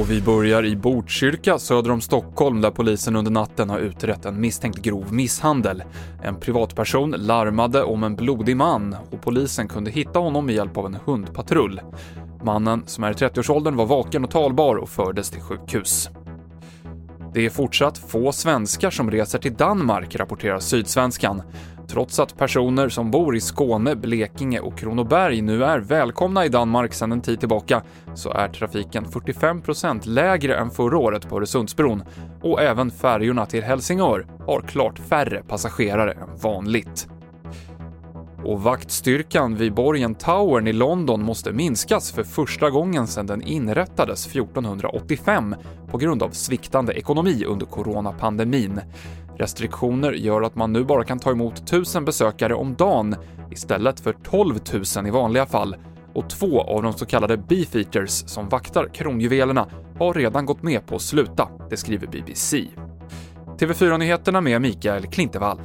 Och vi börjar i Botkyrka söder om Stockholm där polisen under natten har utrett en misstänkt grov misshandel. En privatperson larmade om en blodig man och polisen kunde hitta honom med hjälp av en hundpatrull. Mannen, som är i 30-årsåldern, var vaken och talbar och fördes till sjukhus. Det är fortsatt få svenskar som reser till Danmark, rapporterar Sydsvenskan. Trots att personer som bor i Skåne, Blekinge och Kronoberg nu är välkomna i Danmark sedan en tid tillbaka, så är trafiken 45% lägre än förra året på Öresundsbron och även färjorna till Helsingör har klart färre passagerare än vanligt. Och vaktstyrkan vid borgen Towern i London måste minskas för första gången sedan den inrättades 1485 på grund av sviktande ekonomi under coronapandemin. Restriktioner gör att man nu bara kan ta emot 1000 besökare om dagen istället för 12 000 i vanliga fall och två av de så kallade beefeaters som vaktar kronjuvelerna har redan gått med på att sluta, det skriver BBC. TV4-nyheterna med Mikael Klintevall.